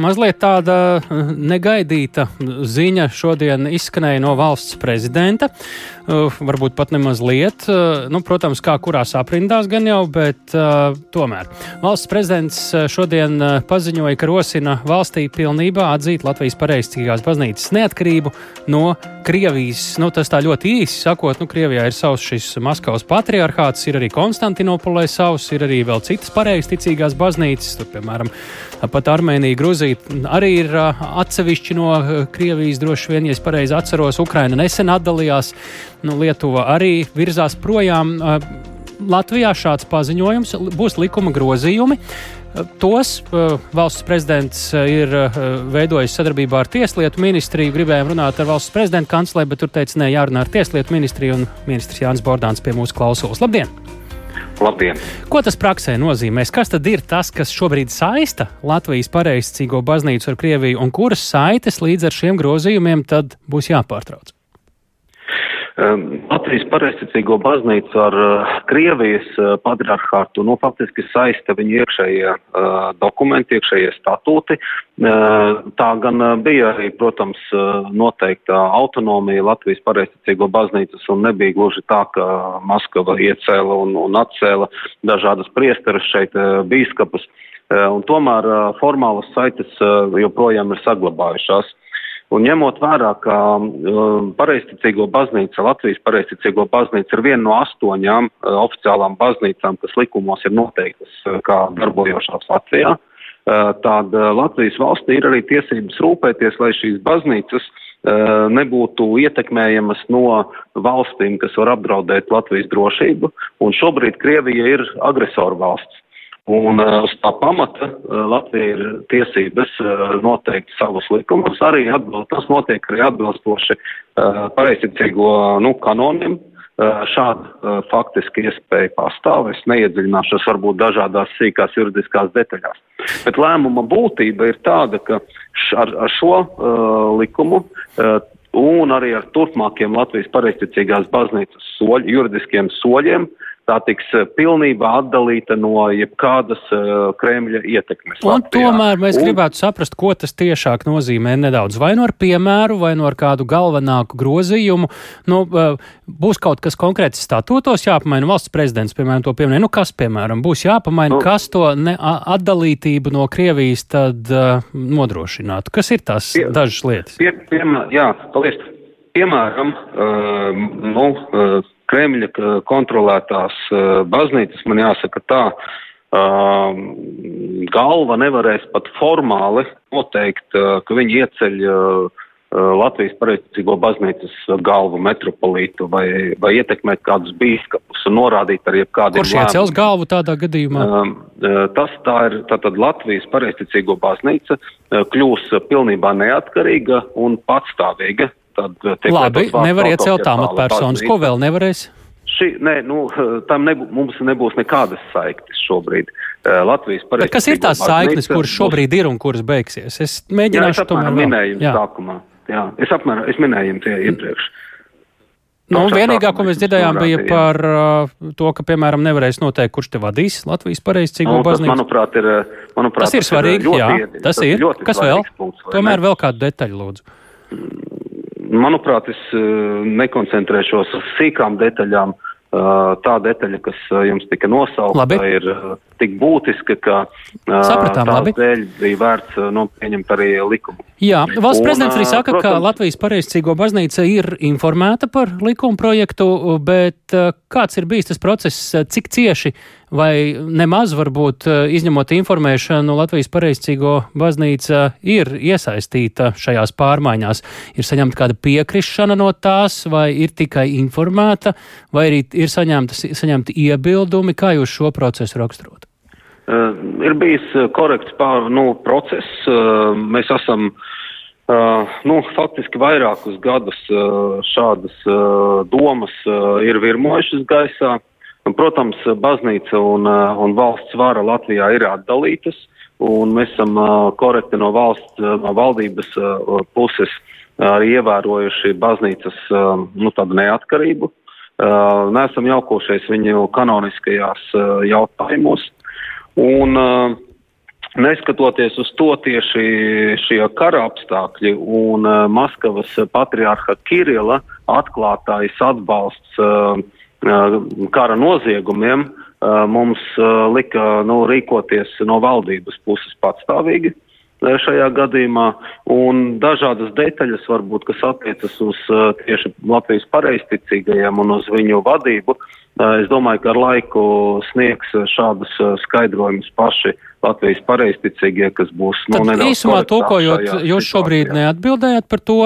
Mazliet tāda eh, negaidīta ziņa šodien izskanēja no valsts prezidenta. Uh, varbūt pat nemaz liet, uh, nu, protams, kā kurās aprindās gan jau, bet uh, tomēr. Valsts prezidents šodien paziņoja, ka rosina valstī pilnībā atzīt Latvijas pareizcīgās baznīcas neatkarību no Krievijas. Nu, tas tā ļoti īsi sakot, nu, Krievijā ir savs šis Maskavas patriarchāts, ir arī Konstantinopolē savs, ir arī vēl citas pareizticīgās baznīcas, tur, piemēram, pat Armēnija, Gruzija arī ir atsevišķi no Krievijas, droši vien, ja es pareizi atceros, Ukraina nesen atdalījās. Nu, Lietuva arī virzās projām. Latvijā šāds paziņojums būs likuma grozījumi. Tos uh, valsts prezidents ir veidojis sadarbībā ar Tieslietu ministriju. Gribējām runāt ar valsts prezidenta kancleri, bet tur teica, nē, jārunā ar Tieslietu ministriju un ministrs Jānis Bordāns pie mūsu klausulas. Labdien! Labdien! Ko tas praksē nozīmēs? Kas tad ir tas, kas šobrīd saista Latvijas pareizcīgo baznīcu ar Krieviju un kuras saites līdz ar šiem grozījumiem tad būs jāpārtrauc? Latvijas pareizticīgo baznīcu ar uh, Krievijas uh, patriarchātu, nu, faktiski saista viņu iekšējie uh, dokumenti, iekšējie statūti. Uh, tā gan bija arī, protams, noteikta autonomija Latvijas pareizticīgo baznīcas un nebija gluži tā, ka Maskava iecēla un, un atcēla dažādas priesteras šeit bīskapus. Un tomēr formālas saites joprojām ir saglabājušās. Un ņemot vērā, ka uh, pareizticīgo baznīca, Latvijas pareizticīgo baznīca ir viena no astoņām uh, oficiālām baznīcām, kas likumos ir noteiktas uh, kā darbojošās Latvijā, uh, tad uh, Latvijas valstī ir arī tiesības rūpēties, lai šīs baznīcas uh, nebūtu ietekmējamas no valstīm, kas var apdraudēt Latvijas drošību. Un šobrīd Krievija ir agresoru valsts. Un uh, uz tā pamata uh, Latvija ir tiesības uh, noteikt savus likumus, arī atbild, tas notiek arī atbilstoši pareizticīgo nu, kanoniem. Šāda faktiski iespēja pastāv. Es neiedziļināšos varbūt dažādās sīkās juridiskās detaļās. Bet lēmuma būtība ir tāda, ka ar, ar šo uh, likumu uh, un arī ar turpmākiem Latvijas pareizticīgās baznīcas soļ, juridiskiem soļiem uh, tā tiks eh, pilnībā atdalīta no jebkādas uh, Kremļa ietekmes. Un Latvijā. tomēr mēs un... gribētu saprast, ko tas tiešāk nozīmē nedaudz. Vai no nu ar piemēru, vai no nu ar kādu galvenāku grozījumu. Nu, uh, būs kaut kas konkrēts statūtos jāpamaina. Valsts prezidents, piemēram, to pieminēja. Nu, kas, piemēram, būs jāpamaina, nu, kas to ne, atdalītību no Krievijas tad uh, nodrošinātu? Kas ir tās pie, dažas lietas? Pie, piemēr, jā, paldies. Piemēram, uh, nu, uh, Kremļa kontrolētās baznīcas, man jāsaka tā, galva nevarēs pat formāli noteikt, ka viņi ieceļ Latvijas pareizticīgo baznīcas galvu metropolītu vai, vai ietekmēt kādus bīskapus un norādīt ar jebkādiem Kurš iecels galvu tādā gadījumā? Tas tā ir, tātad Latvijas pareizticīgo baznīca kļūs pilnībā neatkarīga un patstāvīga tad eh, tiek Labi, nevar iecelt amatpersonas. Ko vēl nevarēs? Šī, nē, nu, tam nebū, mums nebūs nekādas saiknes šobrīd. Uh, Latvijas pareizes. Kas ir tās saiknes, kuras šobrīd ir un kuras beigsies? Es mēģināšu jā, es tomēr minēju sākumā. Jā, es apmēram, es minēju tie iepriekš. Nu, vienīgā, ko mēs dzirdējām, bija par uh, to, ka, piemēram, nevarēs noteikt, kurš te vadīs Latvijas pareizcīgo nu, baznīcu. Manuprāt, ir, manuprāt, tas ir svarīgi, jā, tas ir. Kas vēl? Punkts, Tomēr ne? vēl kādu detaļu, lūdzu. Manuprāt, es eh, nekoncentrēšos uz sīkām detaļām. Eh, tā detaļa, kas eh, jums tika nosaukta, ir tik būtiska, ka Sapratām, tās labi. dēļ bija vērts nu, pieņemt arī likumu. Jā, valsts un, prezidents arī saka, protams, ka Latvijas pareizcīgo baznīca ir informēta par likuma projektu, bet kāds ir bijis tas process, cik cieši vai nemaz varbūt izņemot informēšanu, Latvijas pareizcīgo baznīca ir iesaistīta šajās pārmaiņās? Ir saņemta kāda piekrišana no tās, vai ir tikai informēta, vai arī ir saņemti iebildumi, kā jūs šo procesu raksturot? Uh, ir bijis korekts pār, nu, process. Uh, mēs esam uh, nu, faktiski vairākus gadus uh, šādas uh, domas uh, ir virmojušas gaisā. Un, protams, baznīca un, uh, un valsts vara Latvijā ir atdalītas, un mēs esam uh, korekti no valsts, uh, no valdības puses arī ievērojuši baznīcas nu, neatkarību. Neesam jaukošies viņu kanoniskajās jautājumos. Un, Neskatoties uz to tieši šie kara apstākļi un Maskavas patriārha Kirila atklātais atbalsts kara noziegumiem uh, mums uh, lika nu, rīkoties no valdības puses patstāvīgi šajā gadījumā, un dažādas detaļas varbūt, kas attiecas uz tieši Latvijas pareizticīgajiem un uz viņu vadību, es domāju, ka ar laiku sniegs šādus skaidrojumus paši Latvijas pareizticīgie, kas būs nu, nedaudz. Īsumā tulkojot, jūs šobrīd neatbildējat par to,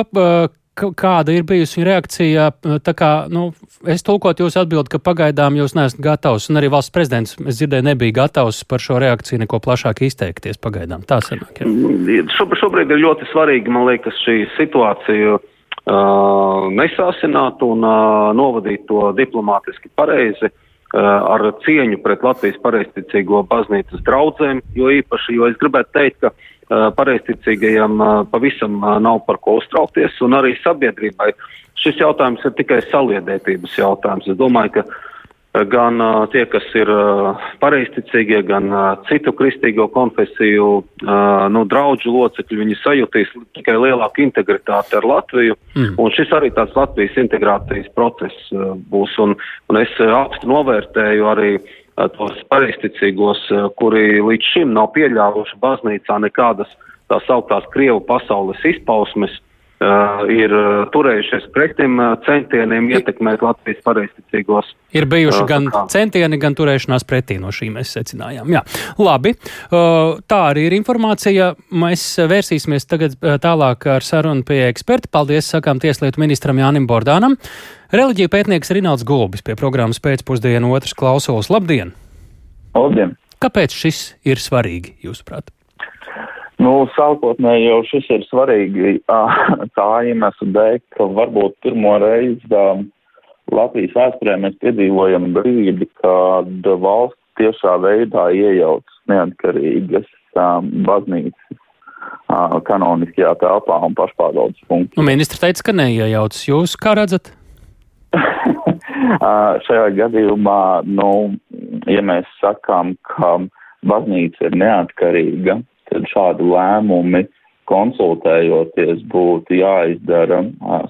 kāda ir bijusi reakcija? Tā kā, nu, es tulkot jūs atbildi, ka pagaidām jūs neesat gatavs, un arī valsts prezidents, es dzirdēju, nebija gatavs par šo reakciju neko plašāk izteikties pagaidām. Tā sanāk. Ja. Mm, šobrīd ir ļoti svarīgi, man liekas, šī situācija uh, nesāsināt un uh, novadīt to diplomātiski pareizi. Uh, ar cieņu pret Latvijas pareizticīgo baznīcas draudzēm, jo īpaši, jo es gribētu teikt, ka uh, pareizticīgajiem pavisam nav par ko uztraukties, un arī sabiedrībai šis jautājums ir tikai saliedētības jautājums. Es domāju, ka gan tie, kas ir pareizticīgie, gan citu kristīgo konfesiju nu, draudžu locekļi, viņi sajūtīs tikai lielāku integritāti ar Latviju, mm. un šis arī tāds Latvijas integrācijas process būs, un, un es augstu novērtēju arī tos pareisticīgos, kuri līdz šim nav pieļāvuši baznīcā nekādas tā sauktās Krievu pasaules izpausmes, uh, ir turējušies pretim centieniem ietekmēt Latvijas pareisticīgos. Ir bijuši uh, gan kā. centieni, gan turēšanās pretī no šī mēs secinājām. Jā, labi. Uh, tā arī ir informācija. Mēs vērsīsimies tagad tālāk ar sarunu pie eksperta. Paldies, sakām tieslietu ministram Jānim Bordānam. Reliģija pētnieks Rināls Gulbis pie programmas pēcpusdienu otrs klausulas. Labdien! Labdien! Kāpēc šis ir svarīgi, jūsuprāt? Nu, sākotnēji jau šis ir svarīgi tā iemesla dēļ, ka varbūt pirmo reizi Latvijas vēsturē mēs piedzīvojam brīdi, kad valsts tiešā veidā iejaucas neatkarīgas baznīcas kanoniskajā telpā un pašpārvaldes funkcijā. Nu, ministrs teica, ka neiejaucas. Jūs kā redzat? Šajā gadījumā, nu, ja mēs sakām, ka baznīca ir neatkarīga, tad šādi lēmumi konsultējoties būtu jāizdara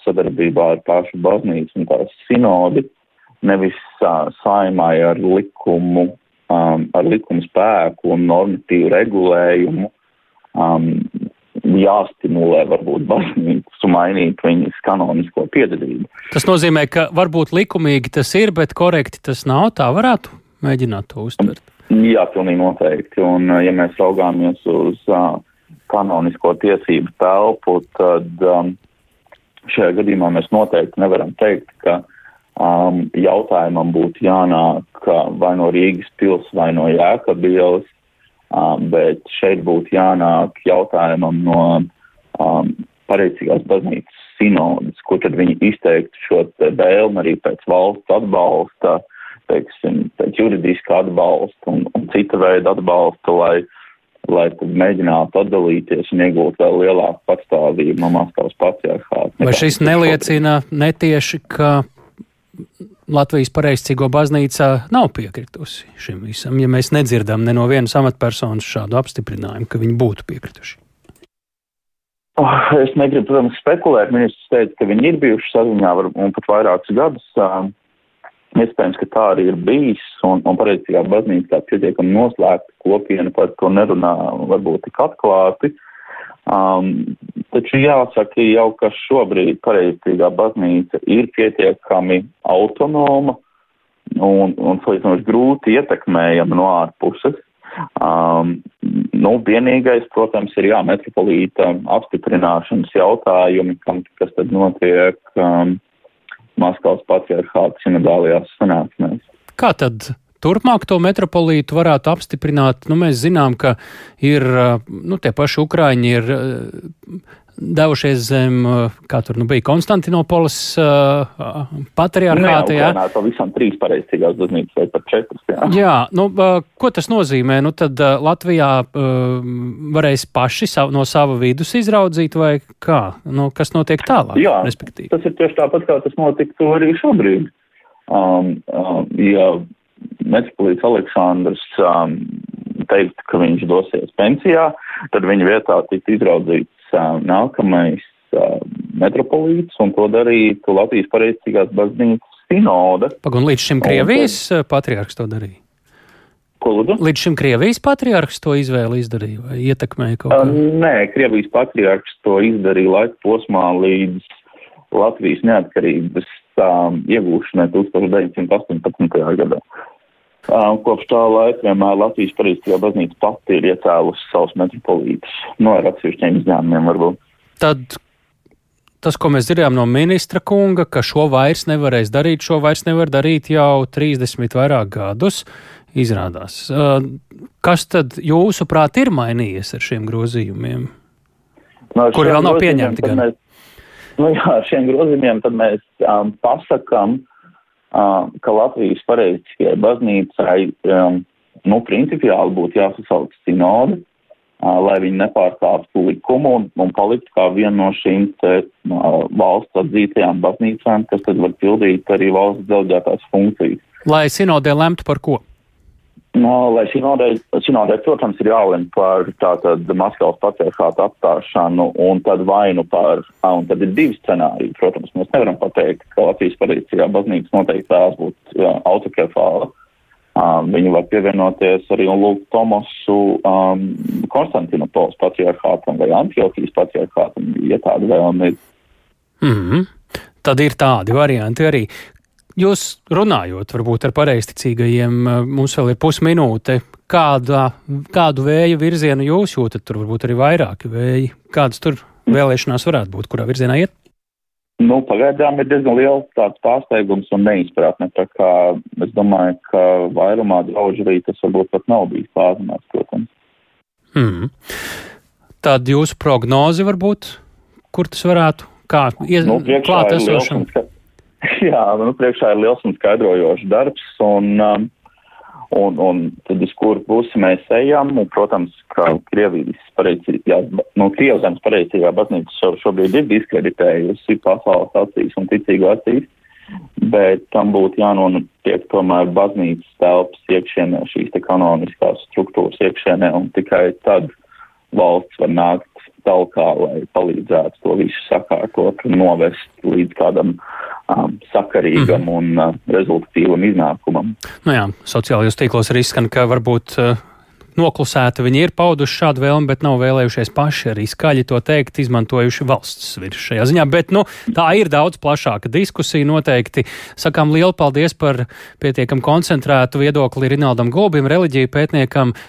sadarbībā ar pašu baznīcu un tās sinodi, nevis saimai ar likumu, ar likumu spēku un normatīvu regulējumu jāstimulē varbūt baznīcu mainīt viņas kanonisko piedevību. Tas nozīmē, ka varbūt likumīgi tas ir, bet korekti tas nav. Tā varētu mēģināt to uztvert. Jā, pilnīgi noteikti. Un, ja mēs raugāmies uz uh, kanonisko tiesību telpu, tad um, šajā gadījumā mēs noteikti nevaram teikt, ka um, jautājumam būtu jānāk vai no Rīgas pils vai no Jēkabielas Um, bet šeit būtu jānāk jautājumam no um, pareizīgās baznīcas sinodas, kur tad viņi izteiktu šo vēlmu arī pēc valsts atbalsta, teiksim, juridiska atbalsta un, un cita veida atbalsta, lai, lai mēģinātu atdalīties un iegūt vēl lielāku patstāvību no Maskavas patriarchāta. Vai šis neliecina netieši, ka Latvijas pareizcīgo baznīca nav piekritusi šim visam, ja mēs nedzirdam ne no vienas amatpersonas šādu apstiprinājumu, ka viņi būtu piekrituši. Oh, es negribu, protams, spekulēt. Ministrs teica, ka viņi ir bijuši saziņā un pat vairākus gadus. Iespējams, ka tā arī ir bijis, un, un pareizajā baznīca tā pietiekami noslēgta kopiena par to nerunā varbūt tik atklāti. Um, taču jāsaka jau, ka šobrīd pareiztīgā baznīca ir pietiekami autonoma un, un salīdzinoši grūti ietekmējama no ārpuses. Um, nu, vienīgais, protams, ir jā, metropolīta apstiprināšanas jautājumi, kam, kas tad notiek um, Maskavas patriarchāta sinodālajās sanāksmēs. Kā tad turpmāk to metropolītu varētu apstiprināt? Nu, mēs zinām, ka ir nu, tie paši Ukraiņi ir devušies zem, kā tur nu bija, Konstantinopolis uh, patriarchāta. Nu, jā, jā. pavisam trīs pareizcīgās baznīcas vai pat četras. Jā, jā nu, uh, ko tas nozīmē? Nu, tad uh, Latvijā uh, varēs paši sav, no sava vidus izraudzīt vai kā? Nu, kas notiek tālāk? Jā, respektīvi? tas ir tieši tāpat, kā tas notiktu arī šobrīd. Um, um, ja metropolīts Aleksandrs um, teikt, ka viņš dosies pensijā, tad viņa vietā tiktu izraudzīts nākamais metropolīts, un to darītu Latvijas pareizcīgās baznīcas sinode. Pagun, līdz šim Krievijas un, patriārks to darīja? Ko? Līdz šim Krievijas patriārks to izvēli izdarīja vai ietekmēja kaut? Uh, nē, Krievijas patriārks to izdarīja laika posmā līdz Latvijas neatkarības um, iegūšanai 1918. gadā. Um, kopš tā laika vienmēr Latvijas Parīztajā baznīca pati ir iecēlusi savus metropolītus, no ar atsevišķiem izņēmumiem varbūt. Tad tas, ko mēs dzirdējām no ministra kunga, ka šo vairs nevarēs darīt, šo vairs nevar darīt jau 30 vairāk gadus, izrādās. Kas tad jūsuprāt ir mainījies ar šiem grozījumiem? No, Kuri vēl nav pieņemti? Mēs, nu jā, ar šiem grozījumiem tad mēs um, pasakam, uh, ka Latvijas pareizajai baznīcai, um, nu, principiāli būtu jāsasauc sinodi, uh, lai viņi nepārkāptu likumu un, un paliktu kā viena no šīm te, uh, valsts atzītajām baznīcām, kas tad var pildīt arī valsts delģētās funkcijas. Lai sinodē lemtu par ko? No, lai sinodē, sinodē, protams, ir jālem par tātad Maskavas patriarchāta atstāšanu un tad vainu par, un tad ir divi scenāriji. Protams, mēs nevaram pateikt, ka Latvijas pareizajā baznīcas noteikti tās būtu autokefāla. Um, viņi var pievienoties arī un lūgt Tomasu um, Konstantinopols patriarchātam vai Antiohijas patriarchātam, ja tāda vēlme ir. Mm -hmm. Tad ir tādi varianti arī. Jūs runājot, varbūt ar pareizticīgajiem, eh, mums vēl ir pusminūte. Kādā, kādu vēju virzienu jūs jūtat? Tur varbūt arī vairāki vēji. Kādas tur vēlēšanās varētu būt, kurā virzienā iet? Nu, pagaidām ir diezgan liels tāds pārsteigums un neizpratne. Tā kā es domāju, ka vairumā draugu arī tas varbūt pat nav bijis pārzināts, protams. Hmm. Tad jūsu prognozi varbūt, kur tas varētu, kā ies, nu, klāt esošam? Jā, nu, priekšā ir liels un skaidrojošs darbs, un, um, un, un tad uz kuru pusi mēs ejam, un, protams, ka Krievijas pareicīgā, nu, Krievzemes pareicīgā baznīca šo, šobrīd ir diskreditējusi pasaules acīs un ticīgu acīs, bet tam būtu jānotiek tomēr baznīcas telpas iekšienē, šīs te kanoniskās struktūras iekšienē, un tikai tad valsts var nākt talkā, lai palīdzētu to visu sakārtot un novest līdz kādam um, sakarīgam mm un uh, rezultatīvam iznākumam. Nu jā, sociālajos tīklos arī skan, ka varbūt uh, noklusēti viņi ir pauduši šādu vēlmi, bet nav vēlējušies paši arī skaļi to teikt, izmantojuši valsts virs šajā ziņā. Bet nu, tā ir daudz plašāka diskusija noteikti. Sakām lielu paldies par pietiekam koncentrētu viedokli Rinaldam Gulbim, reliģiju pētniekam,